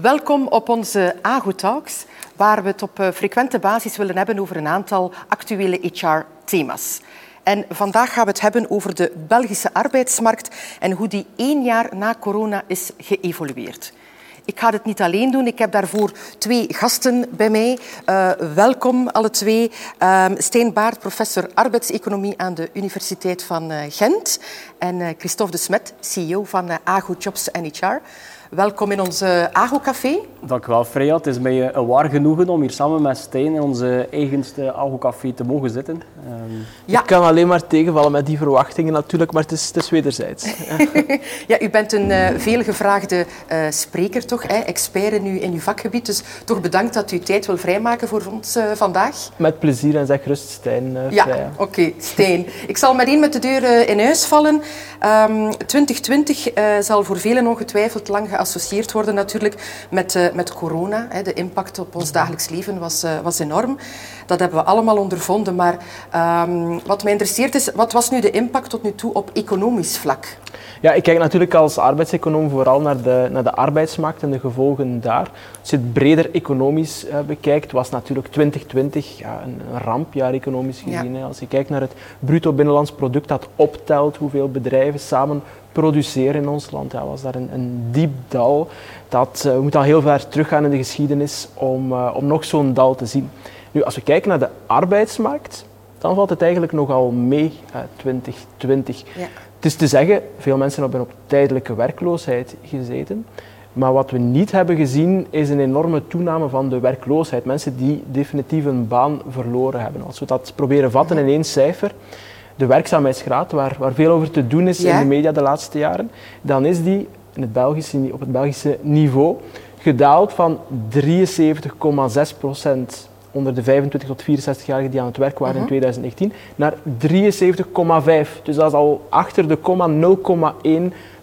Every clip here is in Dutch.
Welkom op onze AGO Talks, waar we het op eh, frequente basis willen hebben over een aantal actuele HR-thema's. En vandaag gaan we het hebben over de Belgische arbeidsmarkt en hoe die één jaar na corona is geëvolueerd. Ik ga het niet alleen doen. Ik heb daarvoor twee gasten bij mij. Uh, welkom alle twee. Uh, Steen Baart, professor arbeidseconomie aan de Universiteit van uh, Gent. En Christophe de Smet, CEO van AGO Jobs HR. Welkom in ons AGO-café. Dank u wel, Freya. Het is mij een waar genoegen om hier samen met Stijn in onze eigenste AGO-café te mogen zitten. Um... Ja. Ik kan alleen maar tegenvallen met die verwachtingen natuurlijk, maar het is, het is wederzijds. ja, u bent een uh, veelgevraagde uh, spreker, toch? Hè? Expert in uw, in uw vakgebied. Dus toch bedankt dat u tijd wil vrijmaken voor ons uh, vandaag. Met plezier en zeg rust, Stijn. ja, oké, okay, Stijn. Ik zal meteen met de deur in huis vallen. Um, 2020 zal voor velen ongetwijfeld lang geassocieerd worden natuurlijk met met corona. De impact op ons dagelijks leven was, eh, was enorm. Dat hebben we allemaal ondervonden. Maar um, wat mij interesseert is, wat was nu de impact tot nu toe op economisch vlak? Ja, ik kijk natuurlijk als arbeidseconoom vooral naar de, naar de arbeidsmarkt en de gevolgen daar. Als je het breder economisch uh, bekijkt, was natuurlijk 2020 ja, een, rampjaar economisch gezien. Ja. Als je kijkt naar het bruto binnenlands product dat optelt hoeveel bedrijven samen produceren in ons land, ja, was daar een, een diep dal. Dat, uh, we moeten al heel ver teruggaan in de geschiedenis om, uh, om nog zo'n dal te zien. Nu, als we kijken naar de arbeidsmarkt, dan valt het eigenlijk nogal mee, uh, 2020. Ja. Het is te zeggen, veel mensen hebben op tijdelijke werkloosheid gezeten. Maar wat we niet hebben gezien is een enorme toename van de werkloosheid. Mensen die definitief een baan verloren hebben. Als we dat proberen vatten in één cijfer, de werkzaamheidsgraad, waar, waar veel over te doen is in de media de laatste jaren, dan is die in het Belgische, op het Belgische niveau gedaald van 73,6 procent onder de 25 tot 64-jarigen die aan het werk waren in 2019 mhm. naar 73,5. Dus dat is al achter de 0,1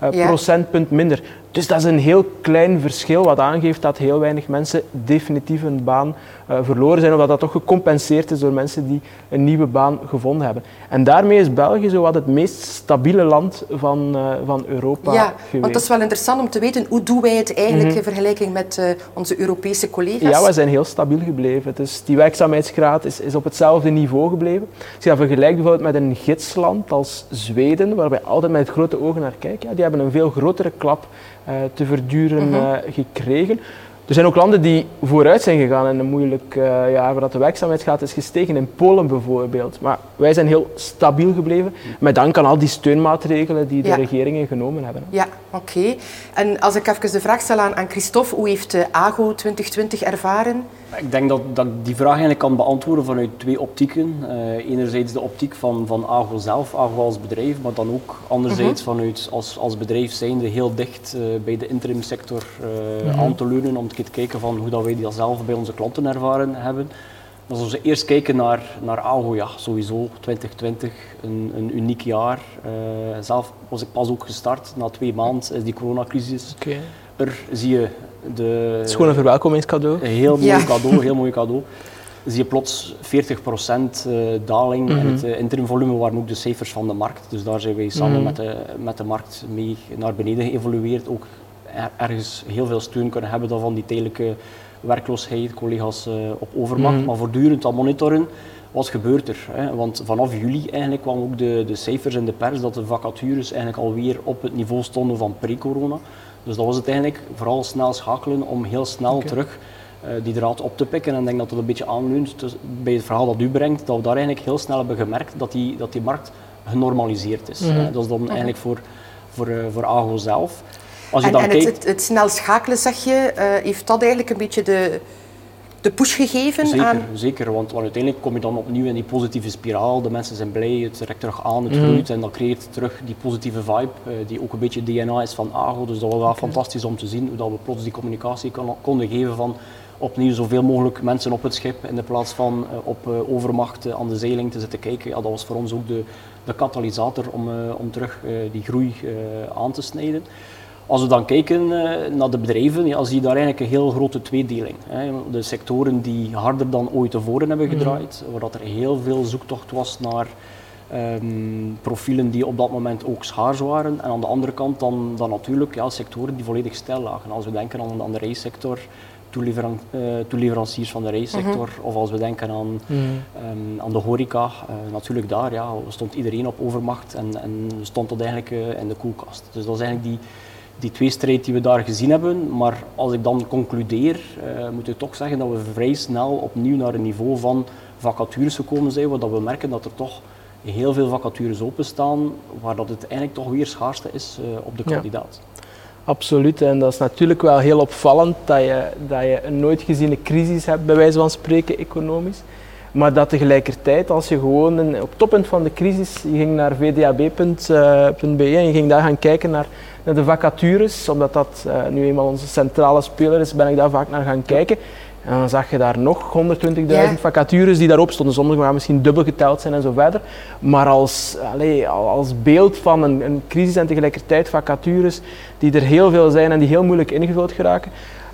uh, procentpunt minder. Dus dat is een heel klein verschil wat aangeeft dat heel weinig mensen definitief een baan verloren zijn, of dat dat toch gecompenseerd is door mensen die een nieuwe baan gevonden hebben. En daarmee is België zo wat het meest stabiele land van, uh, van Europa ja, geweest. want dat is wel interessant om te weten, hoe doen wij het eigenlijk mm -hmm. in vergelijking met uh, onze Europese collega's? Ja, wij zijn heel stabiel gebleven. Dus die werkzaamheidsgraad is, is op hetzelfde niveau gebleven. Als je dat vergelijkt bijvoorbeeld met een gidsland als Zweden, waar wij altijd met grote ogen naar kijken, ja, die hebben een veel grotere klap uh, te verduren -hmm. gekregen. Er zijn ook landen die vooruit zijn gegaan in een moeilijk uh, jaar, waar de werkzaamheidsgraad is gestegen, in Polen bijvoorbeeld. Maar wij zijn heel stabiel gebleven, met dank aan al die steunmaatregelen die de ja. regeringen genomen hebben. Ja, oké. Okay. En als ik even de vraag stel aan, aan Christophe, hoe heeft de AGO 2020 ervaren? Ik denk dat, dat ik die vraag eigenlijk kan beantwoorden vanuit twee optieken. Uh, enerzijds de optiek van, van AGO zelf, AGO als bedrijf, maar dan ook anderzijds uh-huh. vanuit als, als bedrijf zijnde heel dicht uh, bij de interimsector uh, uh-huh. aan te leunen om te kijken van hoe dat wij die zelf bij onze klanten ervaren hebben. Dus als we eerst kijken naar, naar AGO, ja, sowieso 2020, een, een uniek jaar. zelf was ik pas ook gestart, na twee maanden is die coronacrisis okay. er. Zie je de, het is gewoon een verwelkomingscadeau. Een heel mooi ja. cadeau, heel mooi cadeau. Zie je plots 40% daling mm -hmm. en het interimvolume waren ook de cijfers van de markt. Dus daar zijn wij samen mm -hmm. met, de, met de markt mee naar beneden geëvolueerd. Ook ergens heel veel steun kunnen hebben dan van die tijdelijke werkloosheid, collega's uh, op overmacht. Mm -hmm. Maar voortdurend aan monitoren, wat gebeurt er? Hè? Want vanaf juli eigenlijk kwamen ook de, de cijfers in de pers dat de vacatures eigenlijk alweer op het niveau stonden van pre-corona. Dus dat was het eigenlijk vooral snel schakelen om heel snel okay. terug uh, die draad op te pikken. En ik denk dat dat een beetje aanleunt dus bij het verhaal dat u brengt, dat we daar eigenlijk heel snel hebben gemerkt dat die, dat die markt genormaliseerd is. Mm -hmm. uh, dat is dan okay. eigenlijk voor, voor, uh, voor AGO zelf. Als je en, dan en kijkt... het, het, het, snel schakelen, zeg je, heeft dat eigenlijk een beetje de, de push gegeven zeker, aan... Zeker, want, want, uiteindelijk kom je dan opnieuw in die positieve spiraal. De mensen zijn blij, het trekt terug aan, het groeit mm. en dat creëert terug die positieve vibe, uh, die ook een beetje DNA is van AGO. Dus dat was wel okay. fantastisch om te zien hoe dat we plots die communicatie kon, konden geven van opnieuw zoveel mogelijk mensen op het schip in de plaats van uh, op uh, overmacht aan de zeiling te zitten kijken. Ja, dat was voor ons ook de, de katalysator om, om terug die groei aan te snijden. Als we dan kijken uh, naar de bedrijven, ja, zie je daar eigenlijk een heel grote tweedeling. Hè. De sectoren die harder dan ooit tevoren hebben gedraaid, mm. waar dat er heel veel zoektocht was naar Ehm, profielen die op dat moment ook schaars waren. En aan de andere kant dan, dan natuurlijk ja, sectoren die volledig stil lagen. Als we denken aan, aan de reissector, toeleveran uh, toeleveranciers van de reissector, mhm. of als we denken aan, mhm. ehm, aan de horeca, uh, natuurlijk daar ja, stond iedereen op overmacht en, en stond dat eigenlijk in de koelkast. Dus dat is eigenlijk die, die twee strijd die we daar gezien hebben. Maar als ik dan concludeer, moet ik toch zeggen dat we vrij snel opnieuw naar een niveau van vacatures gekomen zijn, waar we merken dat er toch heel veel vacatures openstaan, waar dat het eigenlijk toch weer schaarste is uh, op de kandidaat. Absoluut, en dat is natuurlijk wel heel opvallend dat je, dat je een nooit geziene crisis hebt, bij wijze van spreken, economisch. Maar dat tegelijkertijd, als je gewoon een, op het toppunt van de crisis, je ging naar vdab.be eh, en je ging daar gaan kijken naar, naar de vacatures, omdat dat uh, nu eenmaal onze centrale speler is, ben ik daar vaak naar gaan kijken. En dan zag je daar nog 120.000 vacatures die daarop stonden. Sommige gaan misschien dubbel geteld zijn en zo verder. Maar als, allez, als beeld van een, een, crisis en tegelijkertijd vacatures die er heel veel zijn en die heel moeilijk ingevuld geraken.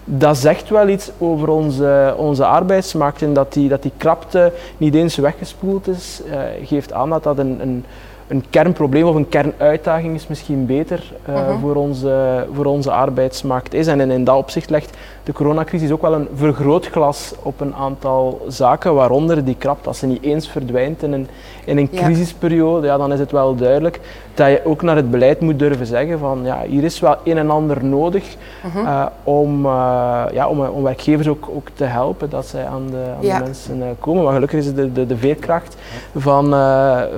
Dat zegt wel iets over onze, onze arbeidsmarkt en dat die, dat die krapte niet eens weggespoeld is. Uh, geeft aan dat dat een, een een kernprobleem of een kernuitdaging is misschien beter uh, voor, onze, voor onze arbeidsmarkt is. En in, dat opzicht legt de coronacrisis ook wel een vergrootglas op een aantal zaken, waaronder die krapte. Als ze niet eens verdwijnt in een, in een crisisperiode, ja, dan is het wel duidelijk dat je ook naar het beleid moet durven zeggen van ja, hier is wel een en ander nodig mhm. eh, om, uh, ja, om, om, werkgevers ook, ook te helpen dat zij aan de, aan de mensen komen. Maar gelukkig is de, de, de veerkracht van,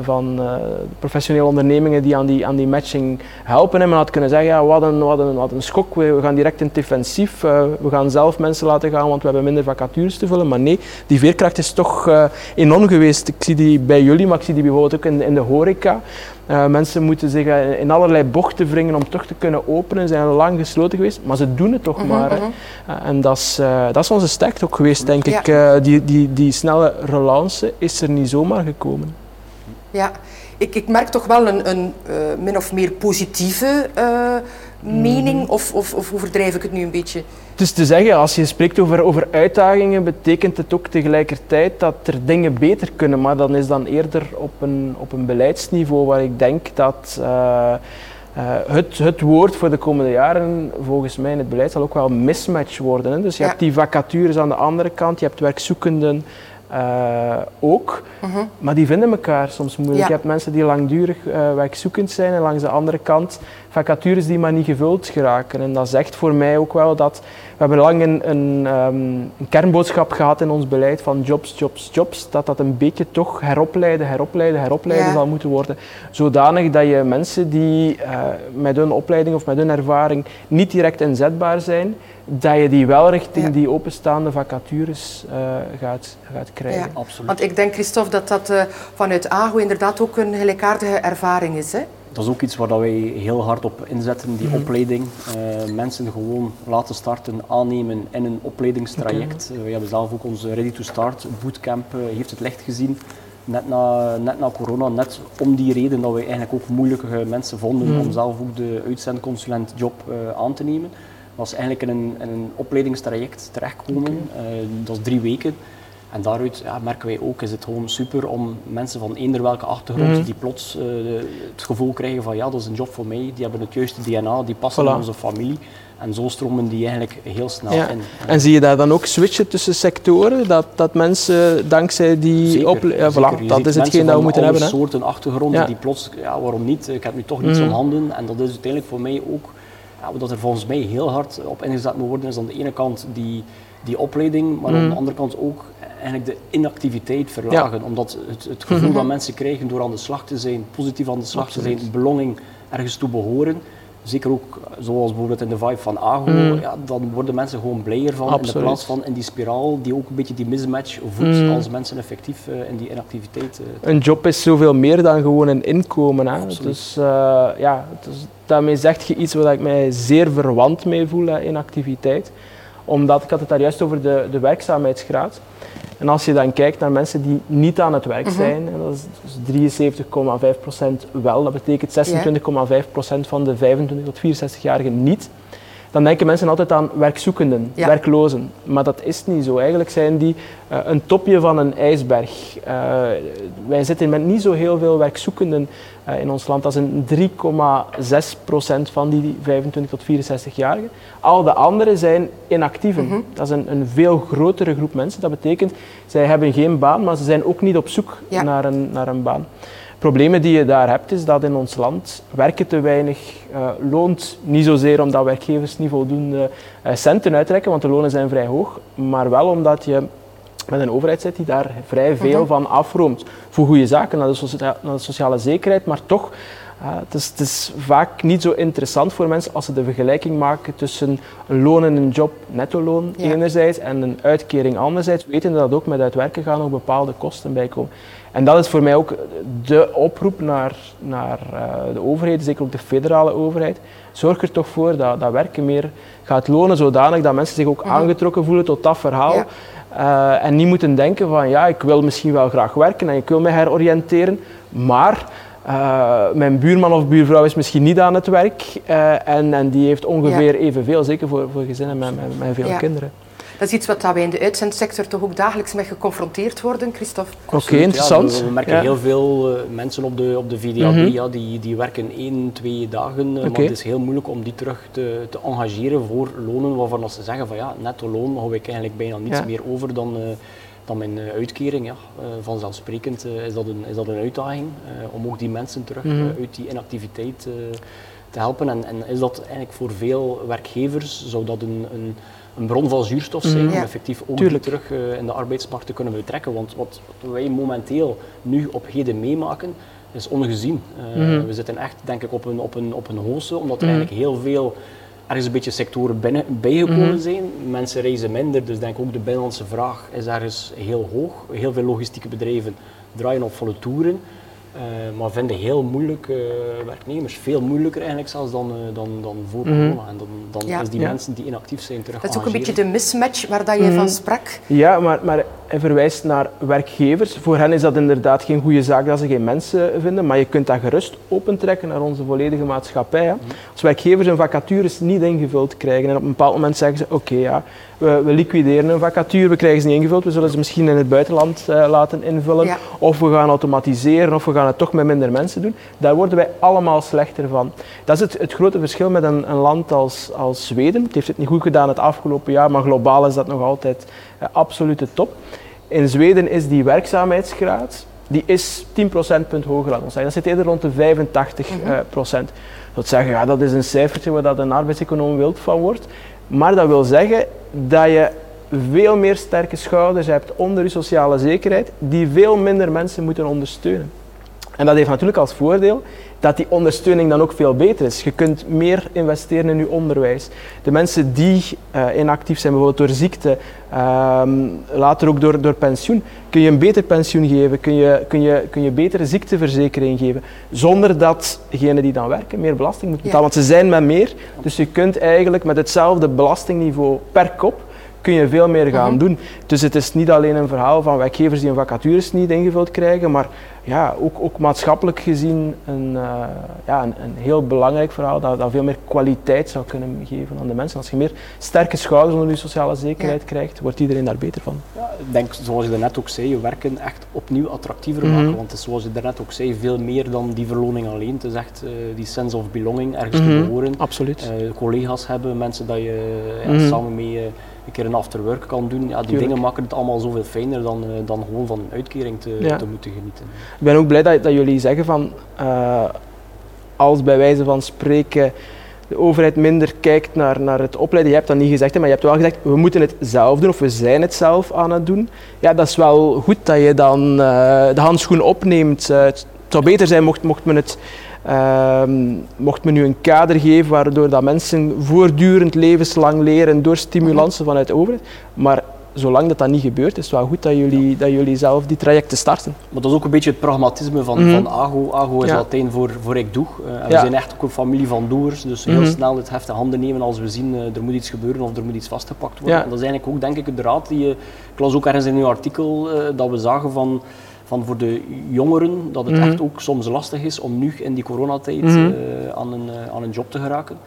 van professionele ondernemingen die aan die, aan die matching helpen. En men had kunnen zeggen, ja, wat, een, wat, een, wat een schok, we, gaan direct in het defensief, uh, we gaan zelf mensen laten gaan, want we hebben minder vacatures te vullen. Maar nee, die veerkracht is toch uh, enorm geweest. Ik zie die bij jullie, maar ik zie die bijvoorbeeld ook in, in de horeca. Uh, mensen moeten zich in allerlei bochten wringen om toch te kunnen openen. Ze zijn lang gesloten geweest, maar ze doen het toch mhm, maar. Uh, en dat is, dat is onze sterkte ook geweest, denk ik. die, die, die snelle relance is er niet zomaar gekomen. Ja, ik, ik merk toch wel een, een uh, min of meer positieve uh, mening, mm. of, of, of overdrijf ik het nu een beetje? Dus te zeggen, als je spreekt over, over uitdagingen, betekent het ook tegelijkertijd dat er dingen beter kunnen, maar dan is dan eerder op een, op een beleidsniveau waar ik denk dat uh, het, het woord voor de komende jaren volgens mij in het beleid zal ook wel mismatch worden. Hè? Dus je hebt die vacatures aan de andere kant, je hebt werkzoekenden uh, ook. Mhm. Maar die vinden elkaar soms moeilijk. Je hebt mensen die langdurig uh, werkzoekend zijn en langs de andere kant vacatures die maar niet gevuld geraken. En dat zegt voor mij ook wel dat we hebben lang een, een, um, een kernboodschap gehad in ons beleid van jobs, jobs, jobs. Dat dat een beetje toch heropleiden, heropleiden, heropleiden zal moeten worden. Zodanig dat je mensen die uh, met hun opleiding of met hun ervaring niet direct inzetbaar zijn, dat je die wel richting die openstaande vacatures uh, gaat, gaat krijgen. Ja. Absoluut. Want ik denk, Christophe, dat dat uh, vanuit AGO inderdaad ook een gelijkaardige ervaring is. Hè? Dat is ook iets waar wij heel hard op inzetten, die mhm. opleiding. Uh, mensen gewoon laten starten, aannemen in een opleidingstraject. Okay. we hebben zelf ook onze Ready to Start bootcamp, heeft het licht gezien. Net na, net na corona, net om die reden dat we eigenlijk ook moeilijke mensen vonden mhm. om zelf ook de uitzendconsulentjob aan te nemen was eigenlijk in een, in een opleidingstraject terechtkomen. Okay. Uh, dat is drie weken. En daaruit ja, merken wij ook, is het gewoon super om mensen van eender welke achtergrond mm. die plots uh, het gevoel krijgen van ja, dat is een job voor mij, die hebben het juiste DNA, die passen voilà. in onze familie. En zo stromen die eigenlijk heel snel ja. in. En zie je daar dan ook switchen tussen sectoren? Dat, dat mensen dankzij die opleiding... Ja, voilà, dat is hetgeen dat we moeten hebben. Soorten achtergronden die plots, ja, waarom niet? Ik heb nu toch niets mm. om handen. En dat is uiteindelijk voor mij ook ja, wat er volgens mij heel hard op ingezet moet worden, is aan de ene kant die, die opleiding, maar aan mm. de andere kant ook eigenlijk de inactiviteit verlagen. Omdat het, het gevoel dat mensen krijgen door aan de slag te zijn, positief aan de slag te zijn, belonging ergens toe behoren, zeker ook zoals bijvoorbeeld in de vibe van AGO, mm. ja, dan worden mensen gewoon blijer van in de plaats van in die spiraal die ook een beetje die mismatch voedt mm. als mensen effectief uh, in die inactiviteit. Uh, een job is zoveel meer dan gewoon een inkomen. Hè? Dus uh, ja, dus daarmee zeg je iets waar ik mij zeer verwant mee voel hè, in activiteit. Omdat, ik had het daar juist over de, de werkzaamheidsgraad. En als je dan kijkt naar mensen die niet aan het werk mhm. zijn, en dat is dus 73,5% wel, dat betekent 26,5% van de 25 tot 64-jarigen niet, dan denken mensen altijd aan werkzoekenden, werklozen. Maar dat is niet zo. Eigenlijk zijn die uh, een topje van een ijsberg. Uh, wij zitten met niet zo heel veel werkzoekenden uh, in ons land. Dat is een 3,6 procent van die 25 tot 64-jarigen. Al de anderen zijn inactieven. Mm -hmm. Dat is een, een, veel grotere groep mensen. Dat betekent, zij hebben geen baan, maar ze zijn ook niet op zoek ja. naar, een, naar een baan problemen die je daar hebt, is dat in ons land werken te weinig uh, loont. Niet zozeer omdat werkgevers niet voldoende uh, centen uittrekken, want de lonen zijn vrij hoog, maar wel omdat je met een overheid zit die daar vrij veel mhm. van afroomt. Voor goede zaken, naar de, socia naar de sociale zekerheid, maar toch het, is, het, is, vaak niet zo interessant voor mensen als ze de vergelijking maken tussen een loon en een job, netto loon ja. enerzijds, en een uitkering anderzijds, weten dat ook met uitwerken gaan nog bepaalde kosten bij komen. En dat is voor mij ook de oproep naar, naar uh, de overheid, zeker ook de federale overheid. Zorg er toch voor dat, dat werken meer gaat lonen, zodanig dat mensen zich ook mhm. aangetrokken voelen tot dat verhaal. Ja. Uh, en niet moeten denken van ja, ik wil misschien wel graag werken en ik wil me heroriënteren, maar uh, mijn buurman of buurvrouw is misschien niet aan het werk uh, en, en die heeft ongeveer ja. evenveel, zeker voor, voor gezinnen met, met, met veel ja. kinderen. Dat is iets wat wij in de uitzendsector toch ook dagelijks mee geconfronteerd worden, Christophe? Oké, okay, interessant. Ja, we, we, merken ja. heel veel uh, mensen op de, op de VDAB, mm -hmm. ja, die, die werken één, twee dagen. Uh, okay. Maar het is heel moeilijk om die terug te, te engageren voor lonen waarvan als ze zeggen van ja, netto loon hou ik eigenlijk bijna niets ja. meer over dan, uh, dan mijn uitkering. Ja. vanzelfsprekend is, dat een, is dat een uitdaging om ook die mensen terug mm -hmm. uit die inactiviteit te helpen. En, en is dat eigenlijk voor veel werkgevers, zou dat een, een een bron van zuurstof zijn mm. om effectief ook die terug uh, in de arbeidsmarkt te kunnen betrekken. Want wat wij momenteel nu op heden meemaken, is ongezien. Uh, mm. We zitten echt, denk ik, op een, op een, op een hoogte, omdat er mm. eigenlijk heel veel ergens een beetje sectoren binnen, bijgekomen zijn. Mensen reizen minder, dus denk ook de binnenlandse vraag is ergens heel hoog. Heel veel logistieke bedrijven draaien op volle toeren. Uh, maar vinden heel moeilijk uh, werknemers. Veel moeilijker eigenlijk zelfs dan, uh, dan, dan voor corona. Mm -hmm. En dan, dan ja. is die ja. mensen die inactief zijn terug Dat is ook een beetje de mismatch waar dat je mm -hmm. van sprak. Ja, maar, maar hij verwijst naar werkgevers. Voor hen is dat inderdaad geen goede zaak dat ze geen mensen vinden, maar je kunt dat gerust opentrekken naar onze volledige maatschappij. Hè. Als werkgevers hun vacatures niet ingevuld krijgen en op een bepaald moment zeggen ze, oké okay, ja, we, we, liquideren een vacature, we krijgen ze niet ingevuld, we zullen ze misschien in het buitenland uh, laten invullen, ja. of we gaan automatiseren, of we gaan het toch met minder mensen doen. Daar worden wij allemaal slechter van. Dat is het, het grote verschil met een, een land als, als Zweden. Het heeft het niet goed gedaan het afgelopen jaar, maar globaal is dat nog altijd uh, absolute top. In Zweden is die werkzaamheidsgraad die is 10 procentpunt hoger dan ons. Dat zit eerder rond de 85 mm -hmm. uh, procent. Dat zeggen, ja, dat is een cijfertje waar dat een arbeidseconoom wild van wordt. Maar dat wil zeggen dat je veel meer sterke schouders hebt onder je sociale zekerheid, die veel minder mensen moeten ondersteunen. En dat heeft natuurlijk als voordeel dat die ondersteuning dan ook veel beter is. Je kunt meer investeren in je onderwijs. De mensen die uh, inactief zijn, bijvoorbeeld door ziekte, um, later ook door, door pensioen, kun je een beter pensioen geven, kun je, kun je, kun je betere ziekteverzekering geven, zonder dat degenen die dan werken meer belasting moeten betalen. Ja. Want ze zijn met meer, dus je kunt eigenlijk met hetzelfde belastingniveau per kop kun je veel meer gaan mm -hmm. doen. Dus het is niet alleen een verhaal van werkgevers die hun vacatures niet ingevuld krijgen, maar ja, ook, ook maatschappelijk gezien een, uh, ja, een, een, heel belangrijk verhaal dat, dat veel meer kwaliteit zou kunnen geven aan de mensen. Als je meer sterke schouders onder je sociale zekerheid ja. krijgt, wordt iedereen daar beter van. Ja, ik denk, zoals je net ook zei, je werken echt opnieuw attractiever mm -hmm. maken. Want het is, zoals je daarnet ook zei, veel meer dan die verloning alleen. Het is echt uh, die sense of belonging, ergens mm -hmm. te behoren. Absoluut. Uh, collega's hebben, mensen dat je ja, samen mee een keer een afterwork kan doen. Ja, die Tuurlijk. dingen maken het allemaal zoveel fijner dan, uh, dan gewoon van een uitkering te, ja. te, moeten genieten. Ik ben ook blij dat, dat jullie zeggen van uh, als bij wijze van spreken de overheid minder kijkt naar, naar het opleiden. Je hebt dat niet gezegd, maar je hebt wel gezegd we moeten het zelf doen of we zijn het zelf aan het doen. Ja, dat is wel goed dat je dan uh, de handschoen opneemt. Het zou beter zijn mocht, mocht men het Uh, mocht men nu een kader geven waardoor dat mensen voortdurend levenslang leren door stimulansen vanuit de overheid. Maar zolang dat, dat niet gebeurt, is het wel goed dat jullie, dat jullie zelf die trajecten starten. Maar dat is ook een beetje het pragmatisme van, mm. van AGO. AGO is ja. Latijn voor, voor ik doe. Uh, en ja. we zijn echt ook een familie van doers, dus heel mm -hmm. snel het heft in handen nemen als we zien uh, er moet iets gebeuren of er moet iets vastgepakt worden. En dat is eigenlijk ook denk ik de raad die je, ik las ook ergens in uw artikel dat we zagen van van voor de jongeren dat het mm -hmm. echt ook soms lastig is om nu in die coronatijd mm -hmm. uh, aan, een, uh, aan een job te geraken.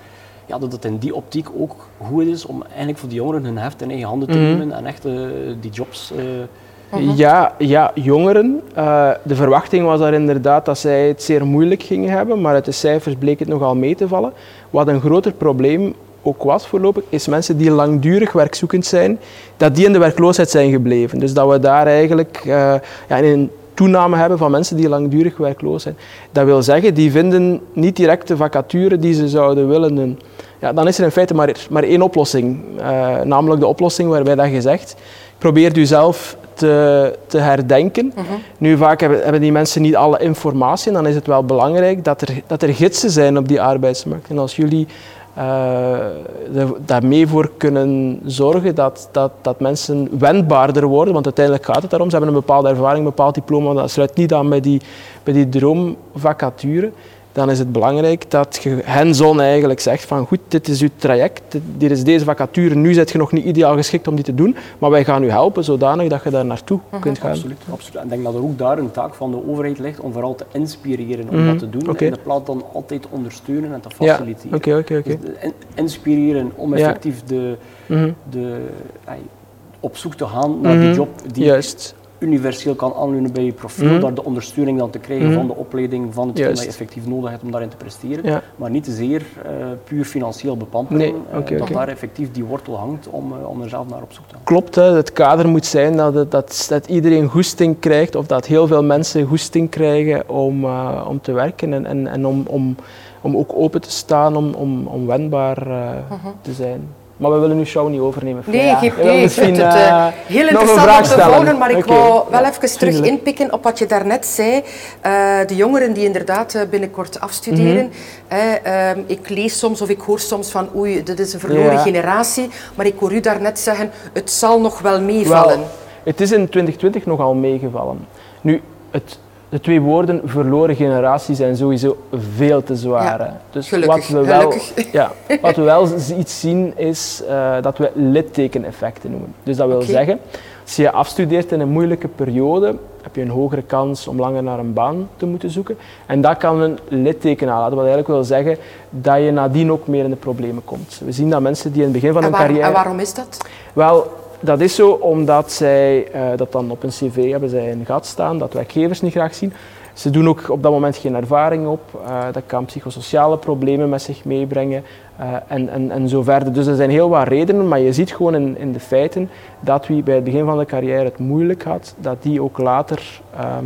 ja, dat het in die optiek ook goed is om eigenlijk voor de jongeren hun heft in eigen handen te Mhm. nemen en echt eh, die jobs... eh, Ja, ja, jongeren. eh, de verwachting was daar inderdaad dat zij het zeer moeilijk gingen hebben, maar uit de cijfers bleek het nogal mee te vallen. Wat een groter probleem ook was voorlopig, is mensen die langdurig werkzoekend zijn, dat die in de werkloosheid zijn gebleven. Dus dat we daar eigenlijk eh, ja, een toename hebben van mensen die langdurig werkloos zijn. Dat wil zeggen, die vinden niet direct de vacature die ze zouden willen doen. Ja, dan is er in feite maar, maar één oplossing, eh, namelijk de oplossing waarbij dat je zegt, probeer u zelf te, te herdenken. Nu, vaak hebben, hebben die mensen niet alle informatie en dan is het wel belangrijk dat er, dat er gidsen zijn op die arbeidsmarkt. En als jullie eh, er- daarmee voor kunnen zorgen dat, dat, dat mensen wendbaarder worden, want uiteindelijk gaat het daarom, ze hebben een bepaalde ervaring, een bepaald diploma, dat sluit niet aan bij die, bij die droomvacature, dan is het belangrijk dat je hands-on eigenlijk zegt van goed, dit is uw traject, dit, is deze vacature, nu zit je nog niet ideaal geschikt om die te doen, maar wij gaan u helpen zodanig dat je daar naartoe kunt gaan. Absoluut, absoluut. En ik denk dat er ook daar een taak van de overheid ligt om vooral te inspireren om Mhm, dat te doen. In de plaats dan altijd te ondersteunen en te Ja, faciliteren. oké, oké, oké. Dus de in- inspireren om Ja. effectief de, Mhm, de, ay, op zoek te gaan naar die Mhm. job die Juist. Universeel kan aanleunen bij je profiel, Mhm. daar de ondersteuning dan te krijgen Mhm. van de opleiding, van hetgeen dat je effectief nodig hebt om daarin te presteren. Ja. Maar niet te zeer eh, puur financieel bepamperen, Nee, eh, dat daar effectief die wortel hangt om, eh, om er zelf naar op zoek te gaan. Klopt, hè. het kader moet zijn dat, het- dat, dat iedereen goesting krijgt, of dat heel veel mensen goesting krijgen om, eh, om te werken en, en, en om, om, om ook open te staan, om, om, om wendbaar eh, te zijn. Maar we willen uw show niet overnemen. Nee, geef wil ik vind het eh, eh, heel interessant om te volgen, maar ik Oké. wou wel Ja, even terug inpikken op wat je daarnet zei. Eh, de jongeren die inderdaad binnenkort afstuderen. Mhm. Eh, ehm, ik lees soms of ik hoor soms van oei, dit is een verloren generatie. Maar ik hoor u daarnet zeggen, het zal nog wel meevallen. Het is in 2020 nogal meegevallen. Nu, het, de twee woorden verloren generatie zijn sowieso veel te zwaar. Ja. Dus gelukkig, wat we wel, gelukkig. Ja, wat we wel iets zien is eh, dat we littekeneffecten noemen. Dus dat wil zeggen, als je afstudeert in een moeilijke periode, heb je een hogere kans om langer naar een baan te moeten zoeken. En dat kan een litteken aanlaten. Wat eigenlijk wil zeggen dat je nadien ook meer in de problemen komt. We zien dat mensen die in het begin van En, hun waar- carrière... en waarom is dat? Wel, dat is zo omdat zij eh, dat dan op een cv hebben zij een gat staan, dat werkgevers niet graag zien. Ze doen ook op dat moment geen ervaring op. eh, dat kan psychosociale problemen met zich meebrengen eh, en, en, en zo verder. Dus er zijn heel wat redenen, maar je ziet gewoon in, in de feiten dat wie bij het begin van de carrière het moeilijk had, dat die ook later ehm,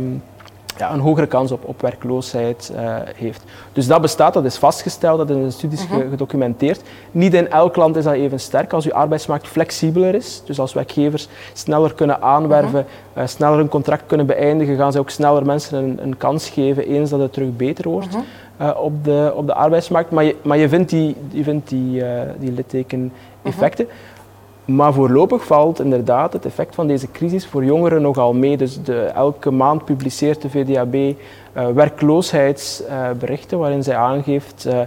ja, een hogere kans op, op werkloosheid eh, heeft. Dus dat bestaat, dat is vastgesteld, dat is in de studies ge- gedocumenteerd. Niet in elk land is dat even sterk. Als uw arbeidsmarkt flexibeler is, dus als werkgevers sneller kunnen aanwerven, eh, sneller een contract kunnen beëindigen, gaan ze ook sneller mensen een, een kans geven eens dat het terug beter wordt eh, op, de, op de arbeidsmarkt. Maar je, maar je vindt die, je vindt die, die litteken-effecten. Maar voorlopig valt inderdaad het effect van deze crisis voor jongeren nogal mee. Dus de, elke maand publiceert de VDAB eh, werkloosheidsberichten waarin zij aangeeft eh,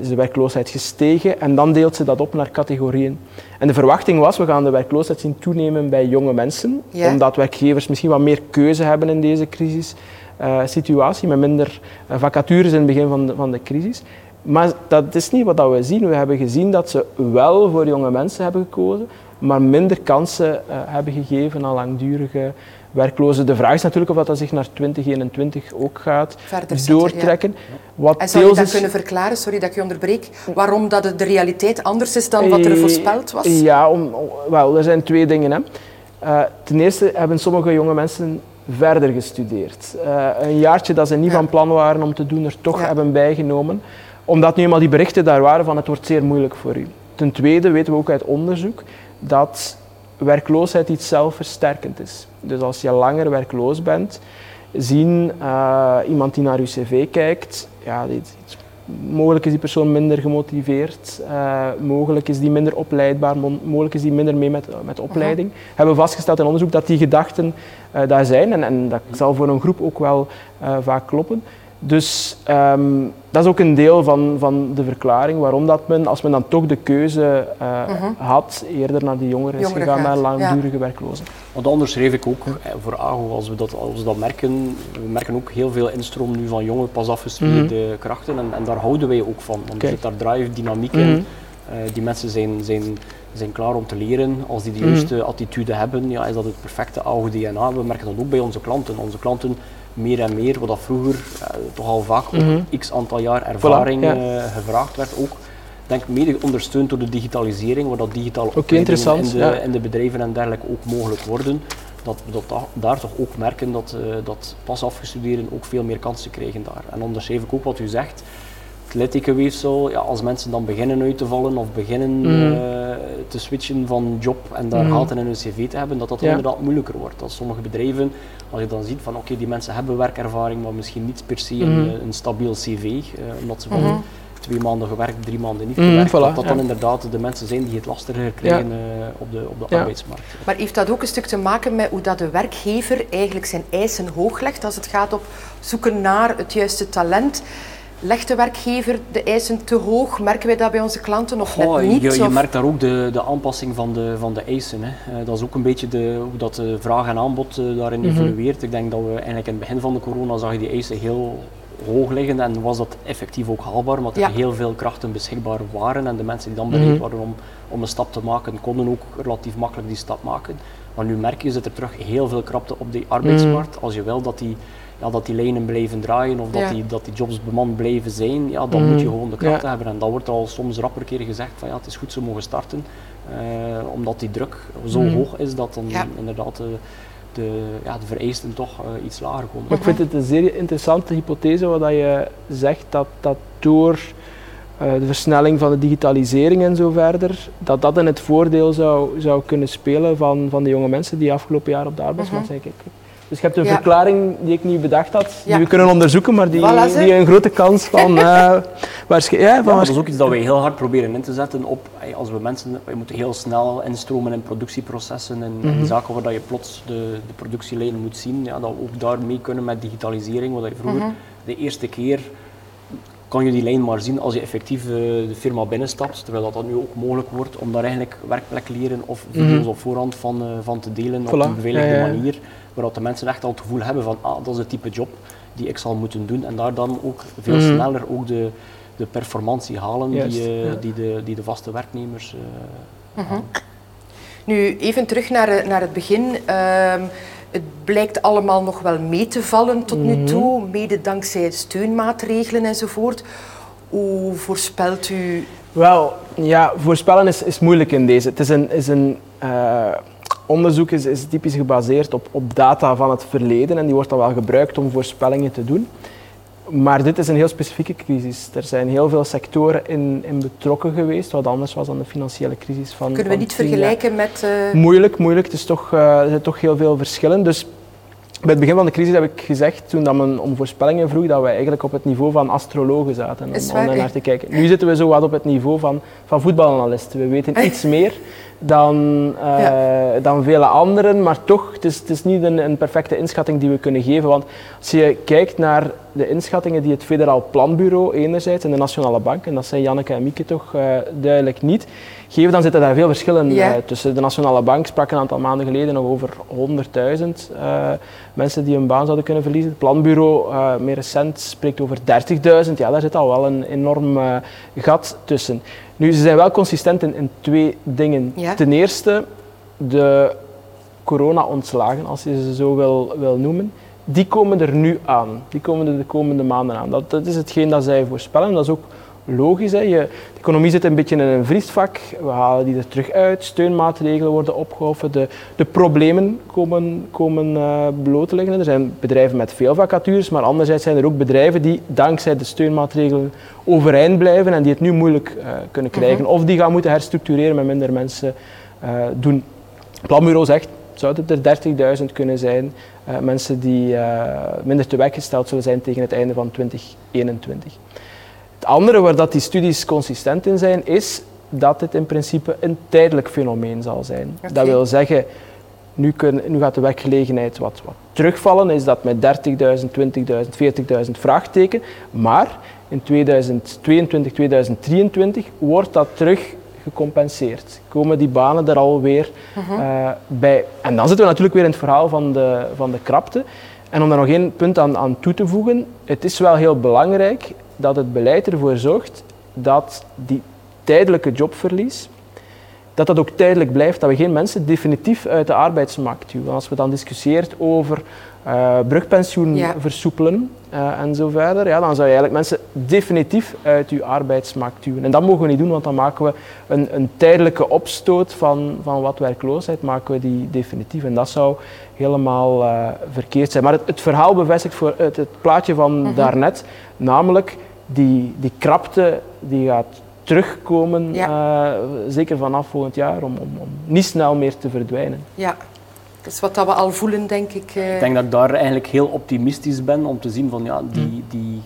is de werkloosheid gestegen en dan deelt ze dat op naar categorieën. En de verwachting was, we gaan de werkloosheid zien toenemen bij jonge mensen, Ja. omdat werkgevers misschien wat meer keuze hebben in deze crisissituatie, met minder vacatures in het begin van de, van de crisis. Maar dat is niet wat we zien. We hebben gezien dat ze wel voor jonge mensen hebben gekozen, maar minder kansen eh, hebben gegeven aan langdurige werklozen. De vraag is natuurlijk of dat, zich naar 2021 ook gaat Verder doortrekken. Wat En zou je dat is- kunnen verklaren, sorry dat ik je onderbreek, waarom dat de realiteit anders is dan wat er Eh, voorspeld was? Ja, om, wel, er zijn twee dingen. Hè. Eh, ten eerste hebben sommige jonge mensen verder gestudeerd. Een jaartje dat ze niet Ja. van plan waren om te doen, er toch Ja. hebben bijgenomen. Omdat nu eenmaal die berichten daar waren van het wordt zeer moeilijk voor u. Ten tweede weten we ook uit onderzoek dat werkloosheid iets zelfversterkend is. Dus als je langer werkloos bent, zien eh, iemand die naar je cv kijkt, ja, die- mogelijk is die persoon minder gemotiveerd, eh, mogelijk is die minder opleidbaar, mo- mogelijk is die minder mee met, met opleiding. Hebben we vastgesteld in onderzoek dat die gedachten eh, daar zijn en, en dat zal voor een groep ook wel vaak kloppen. Dus ehm, dat is ook een deel van, van de verklaring waarom dat men, als men dan toch de keuze uh, had, eerder naar die jongeren is gegaan, naar langdurige werklozen. Want anders schreef ik ook voor AGO, als we, dat, als we dat merken, we merken ook heel veel instroom nu van jonge, pas afgestudeerde mm krachten en, en, daar houden wij ook van. Want er zit daar drive, dynamiek in. Mhm. Eh, die mensen zijn, zijn, zijn klaar om te leren. Als die de mhm. juiste attitude hebben, ja, is dat het perfecte AGO-DNA. We merken dat ook bij onze klanten. Onze klanten meer en meer, wat dat vroeger uh, toch al vaak mm -hmm. x aantal jaar ervaring uh, gevraagd werd, ook denk mede ondersteund door de digitalisering, waar dat digitaal okay, in, de, in de bedrijven en dergelijke ook mogelijk worden. Dat we dat daar toch ook merken dat, uh, dat pas afgestudeerden ook veel meer kansen krijgen daar. En onderschrijf ik ook wat u zegt, het littekenweefsel, ja, als mensen dan beginnen uit te vallen of beginnen mm. Te switchen van job en daar mm. in hun cv te hebben, dat dat inderdaad moeilijker wordt. Dat sommige bedrijven als je dan ziet van oké, die mensen hebben werkervaring, maar misschien niet per se een, mhm. een stabiel cv, uh, omdat ze van mhm. twee maanden gewerkt, drie maanden niet mhm, gewerkt, dat dat dan inderdaad de mensen zijn die het lastiger krijgen uh, op de, op de arbeidsmarkt. Maar heeft dat ook een stuk te maken met hoe dat de werkgever eigenlijk zijn eisen hoog legt als het gaat op zoeken naar het juiste talent? Legt de werkgever de eisen te hoog? Merken wij dat bij onze klanten of net niet? Je, je merkt daar ook de, de aanpassing van de, van de eisen. Hè. Uh, dat is ook een beetje de, hoe dat de vraag en aanbod uh, daarin mm evolueert. Ik denk dat we eigenlijk in het begin van de corona zag je die eisen heel hoog liggen en was dat effectief ook haalbaar, omdat er heel veel krachten beschikbaar waren en de mensen die dan bereid mhm. waren om, om een stap te maken, konden ook relatief makkelijk die stap maken. Maar nu merk je, zit er terug heel veel krapte op de arbeidsmarkt. Mhm. Als je wil dat die ja, dat die lijnen blijven draaien of dat, die, dat die jobs bemand blijven zijn, ja, dan moet je gewoon de kracht hebben. En dat wordt al soms rapper keer gezegd van ja, het is goed ze mogen starten, uh, omdat die druk zo mm. hoog is dat dan inderdaad de, de, ja, de vereisten toch uh, iets lager komen. Maar ik vind het een zeer interessante hypothese wat je zegt, dat, dat door uh, de versnelling van de digitalisering en zo verder, dat dat in het voordeel zou, zou kunnen spelen van, van de jonge mensen die afgelopen jaar op de arbeidsmarkt zijn. Kijk, dus je hebt een verklaring die ik niet bedacht had, die we kunnen onderzoeken, maar die, die een grote kans van... uh, ja, van dat is ook iets dat wij heel hard proberen in te zetten op, als we mensen, we moeten heel snel instromen in productieprocessen en, mhm. zaken waar dat je plots de, de productielijnen moet zien, ja, dat we ook daar mee kunnen met digitalisering, wat je vroeger mhm. de eerste keer kan je die lijn maar zien als je effectief uh, de firma binnenstapt, terwijl dat, dat nu ook mogelijk wordt om daar eigenlijk werkplek leren of video's mm -hmm. op voorhand van, uh, van te delen op een beveiligde manier waar de mensen echt al het gevoel hebben van ah, dat is het type job die ik zal moeten doen en daar dan ook veel mhm. sneller ook de, de performantie halen die, uh, die, de, die de vaste werknemers uh, Nu, even terug naar, naar het begin. Uh, het blijkt allemaal nog wel mee te vallen tot nu mhm. toe, mede dankzij steunmaatregelen enzovoort. Hoe voorspelt u? Wel, ja, voorspellen is, is moeilijk in deze. Het is een, is een uh, onderzoek is, is typisch gebaseerd op, op data van het verleden en die wordt dan wel gebruikt om voorspellingen te doen. Maar dit is een heel specifieke crisis. Er zijn heel veel sectoren in, in betrokken geweest, wat anders was dan de financiële crisis van. Kunnen we niet vergelijken met. Uh... Moeilijk, moeilijk. Het is toch, uh, er zijn toch heel veel verschillen. Dus bij het begin van de crisis heb ik gezegd, toen dat men om voorspellingen vroeg, dat wij eigenlijk op het niveau van astrologen zaten. Om, om naar te kijken. Nu zitten we zo wat op het niveau van, van voetbalanalisten. We weten iets meer dan, uh, dan vele anderen, maar toch, het is, het is niet een, een, perfecte inschatting die we kunnen geven. Want als je kijkt naar de inschattingen die het Federaal Planbureau enerzijds en de Nationale Bank, en dat zijn Janneke en Mieke toch uh, duidelijk niet, geven, dan zitten daar veel verschillen uh, tussen. De Nationale Bank sprak een aantal maanden geleden nog over 100.000 mensen die hun baan zouden kunnen verliezen. Het Planbureau, meer recent, spreekt over 30.000. Ja, daar zit al wel een enorm gat tussen. Nu, ze zijn wel consistent in, in twee dingen. Ten eerste, de corona-ontslagen, als je ze zo wil, wil noemen, die komen er nu aan. Die komen er de komende maanden aan. Dat, dat is hetgeen dat zij voorspellen. Dat is ook logisch. Hè. Je, de economie zit een beetje in een vriesvak. We halen die er terug uit. Steunmaatregelen worden opgehoven. De, de problemen komen, komen uh, bloot te liggen. Er zijn bedrijven met veel vacatures, maar anderzijds zijn er ook bedrijven die dankzij de steunmaatregelen overeind blijven en die het nu moeilijk uh, kunnen mhm. krijgen. Of die gaan moeten herstructureren met minder mensen uh, doen. Het planbureau zegt, zou het er 30.000 kunnen zijn, mensen die minder te werk gesteld zullen zijn tegen het einde van 2021. Het andere waar dat die studies consistent in zijn, is dat dit in principe een tijdelijk fenomeen zal zijn. Dat wil zeggen, Nu, kunnen, nu gaat de werkgelegenheid wat, wat terugvallen. Is dat met 30.000, 20.000, 40.000 vraagteken. Maar in 2022, 2023 wordt dat terug gecompenseerd. Komen die banen er alweer uh, bij. En dan zitten we natuurlijk weer in het verhaal van de, van de krapte. En om daar nog één punt aan, aan toe te voegen, het is wel heel belangrijk dat het beleid ervoor zorgt dat die tijdelijke jobverlies, dat dat ook tijdelijk blijft, dat we geen mensen definitief uit de arbeidsmarkt duwen. Als we dan discussieert over uh, brugpensioen versoepelen uh, en zo verder, ja, dan zou je eigenlijk mensen definitief uit je arbeidsmarkt duwen. En dat mogen we niet doen, want dan maken we een, een tijdelijke opstoot van, van wat werkloosheid, maken we die definitief. En dat zou helemaal uh, verkeerd zijn. Maar het, het, verhaal bevestigt voor het, het plaatje van mm -hmm. daarnet, namelijk die, die krapte die gaat terugkomen, ja. uh, zeker vanaf volgend jaar, om, om, om, niet snel meer te verdwijnen. Ja, dat is wat dat we al voelen, denk ik. Uh... Ik denk dat ik daar eigenlijk heel optimistisch ben om te zien van ja, die, mm. die, die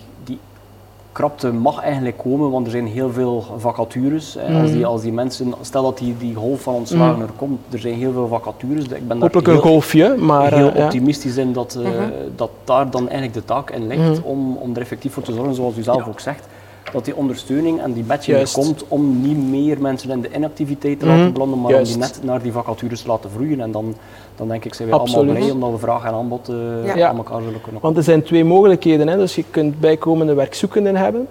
krapte mag eigenlijk komen, want er zijn heel veel vacatures. Mm. Als, die, als die mensen, stel dat die, die golf van ontslagen mm. er komt, er zijn heel veel vacatures. Ik ben Hopelijk een golfje, maar heel uh, optimistisch in dat, uh, -hmm. dat daar dan eigenlijk de taak in ligt om, om er effectief voor te zorgen, zoals u zelf ja. ook zegt dat die ondersteuning en die badge er komt om niet meer mensen in de inactiviteit te laten mm, belanden, maar Juist. om die net naar die vacatures te laten vloeien. En dan, dan denk ik, zijn we allemaal blij omdat we vraag en aanbod uh, ja. aan elkaar zullen kunnen Want er zijn twee mogelijkheden. Hè. Dus je kunt bijkomende werkzoekenden hebben.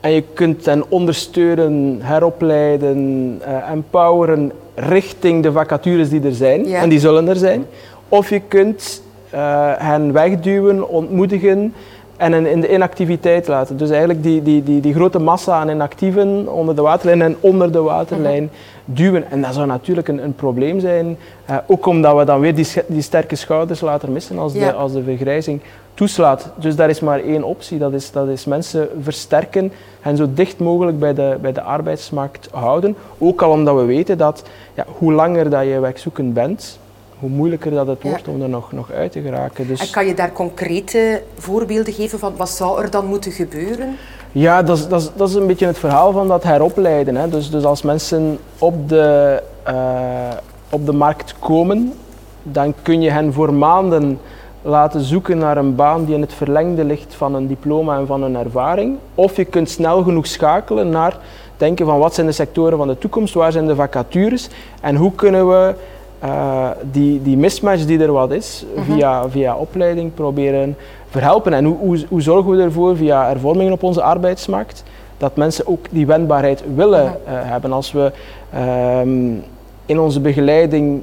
En je kunt hen ondersteunen, heropleiden, uh, empoweren richting de vacatures die er zijn. Ja. En die zullen er zijn. Of je kunt uh, hen wegduwen, ontmoedigen en in de inactiviteit laten. Dus eigenlijk die, die, die, die grote massa aan inactieven onder de waterlijn en onder de waterlijn uh -huh. duwen. En dat zou natuurlijk een, een probleem zijn, uh, ook omdat we dan weer die, die sterke schouders laten missen als, ja. de, als de vergrijzing toeslaat. Dus daar is maar één optie, dat is, dat is mensen versterken en zo dicht mogelijk bij de, bij de arbeidsmarkt houden. Ook al omdat we weten dat ja, hoe langer dat je werkzoekend bent, hoe moeilijker dat het wordt ja. om er nog, nog uit te geraken. Dus en kan je daar concrete voorbeelden geven van wat zou er dan moeten gebeuren? Ja, dat is, dat is, dat is een beetje het verhaal van dat heropleiden. Hè. Dus, dus als mensen op de, uh, op de markt komen, dan kun je hen voor maanden laten zoeken naar een baan die in het verlengde ligt van een diploma en van een ervaring. Of je kunt snel genoeg schakelen naar denken van wat zijn de sectoren van de toekomst, waar zijn de vacatures en hoe kunnen we uh, die, die mismatch die er wat is, -huh. via, via opleiding proberen verhelpen. En hoe, hoe, hoe, zorgen we ervoor via hervormingen op onze arbeidsmarkt dat mensen ook die wendbaarheid willen uh -huh. hebben. Als we um, in onze begeleiding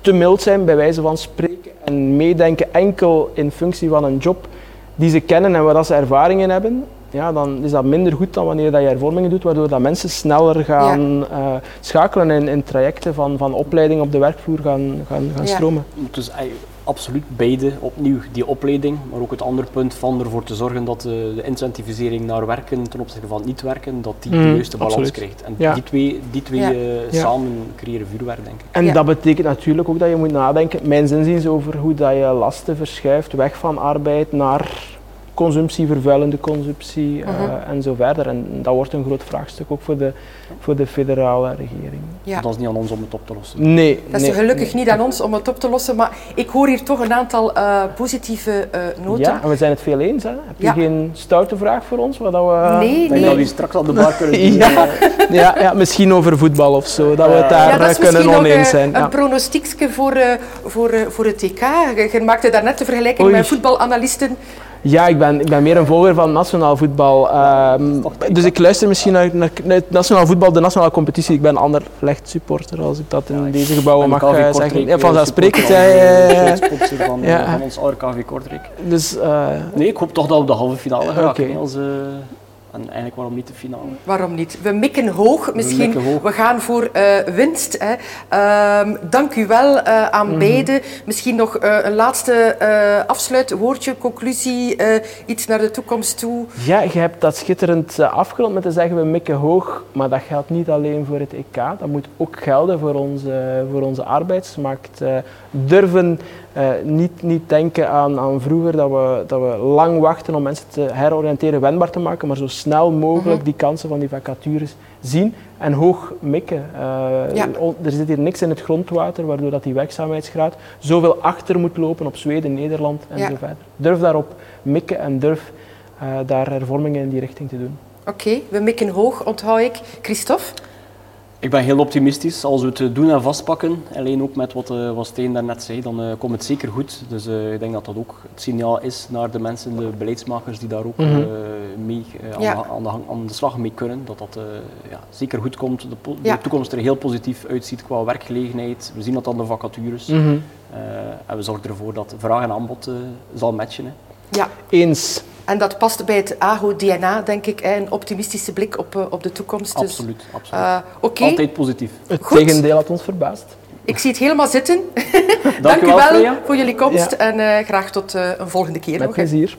te mild zijn, bij wijze van spreken, en meedenken enkel in functie van een job die ze kennen en waar dat ze ervaringen hebben, ja, dan is dat minder goed dan wanneer dat je hervormingen doet, waardoor dat mensen sneller gaan ja. uh, schakelen in, in, trajecten van, van opleiding op de werkvloer gaan, gaan, gaan ja. stromen. Dus absoluut beide, opnieuw die opleiding, maar ook het andere punt van ervoor te zorgen dat de, de incentivisering naar werken ten opzichte van niet werken, dat die mm, de juiste balans absoluut. krijgt. En ja. die twee, die twee uh, samen creëren vuurwerk, denk ik. En dat betekent natuurlijk ook dat je moet nadenken, mijn zinziens, over hoe dat je lasten verschuift, weg van arbeid naar consumptie, vervuilende consumptie uh -huh. uh, en zo verder. En dat wordt een groot vraagstuk ook voor de, voor de federale regering. Ja. Dat is niet aan ons om het op te lossen. Nee. Dat is nee, gelukkig nee. niet aan ons om het op te lossen, maar ik hoor hier toch een aantal uh, positieve noten. Ja, en we zijn het veel eens. Hè? Heb je ja. geen stoute vraag voor ons? Wat we, nee, nee. Dat we straks aan de bar kunnen doen. ja. ja, ja, misschien over voetbal of zo, dat we het daar ja, kunnen oneens zijn. Een ja. pronostiekje voor, voor, voor het TK. Je maakte daarnet de vergelijking Oei. met voetbalanalisten. Ja, ik ben, ik ben meer een volger van nationaal voetbal. Um, dus ik luister misschien naar, naar, naar, het nationaal voetbal, de nationale competitie. Ik ben ander licht supporter, als ik dat in ja, deze gebouwen mag uh, zeggen. Ja, vanzelfsprekend. Ja, ja, van, ja. van ons oude KV Kortrijk. Dus, uh, nee, ik hoop toch dat we de halve finale geraken. Okay. Als, uh, en eigenlijk waarom niet de finale? Waarom niet? We mikken hoog. Misschien we, mikken hoog. we gaan voor uh, winst. Hè. Uh, dank u wel uh, aan mm. beiden. Misschien nog uh, een laatste afsluitwoordje, conclusie, iets naar de toekomst toe. Ja, je hebt dat schitterend afgerond met te zeggen we mikken hoog. Maar dat geldt niet alleen voor het EK. Dat moet ook gelden voor onze, voor onze arbeidsmarkt. durven Uh, niet, niet denken aan, aan vroeger dat we, dat we lang wachten om mensen te heroriënteren, wendbaar te maken, maar zo snel mogelijk mhm. die kansen van die vacatures zien en hoog mikken. Uh, Er zit hier niks in het grondwater, waardoor dat die werkzaamheidsgraad zoveel achter moet lopen op Zweden, Nederland en zo verder. Durf daarop mikken en durf uh, daar hervormingen in die richting te doen. Oké, we mikken hoog, onthoud ik. Christophe? Ik ben heel optimistisch. Als we het doen en vastpakken, alleen ook met wat, uh, wat Steen daarnet zei, dan uh, komt het zeker goed. Dus uh, ik denk dat dat ook het signaal is naar de mensen, de beleidsmakers die daar ook mm -hmm. mee aan, ja. de, aan, de, aan, de, slag mee kunnen. Dat dat ja, zeker goed komt. De, de ja. toekomst er heel positief uitziet qua werkgelegenheid. We zien dat aan de vacatures. Mm -hmm. en we zorgen ervoor dat vraag en aanbod zal matchen. Hè. Ja. Eens. En dat past bij het AGO-DNA, denk ik, een optimistische blik op, eh, op de toekomst. Dus, absoluut, absoluut. Uh, okay. Altijd positief. Het Goed. tegendeel had ons verbaasd. Ik zie het helemaal zitten. Dank, Dank u wel, voor jullie komst ja. en uh, graag tot uh, een volgende keer. Met plezier.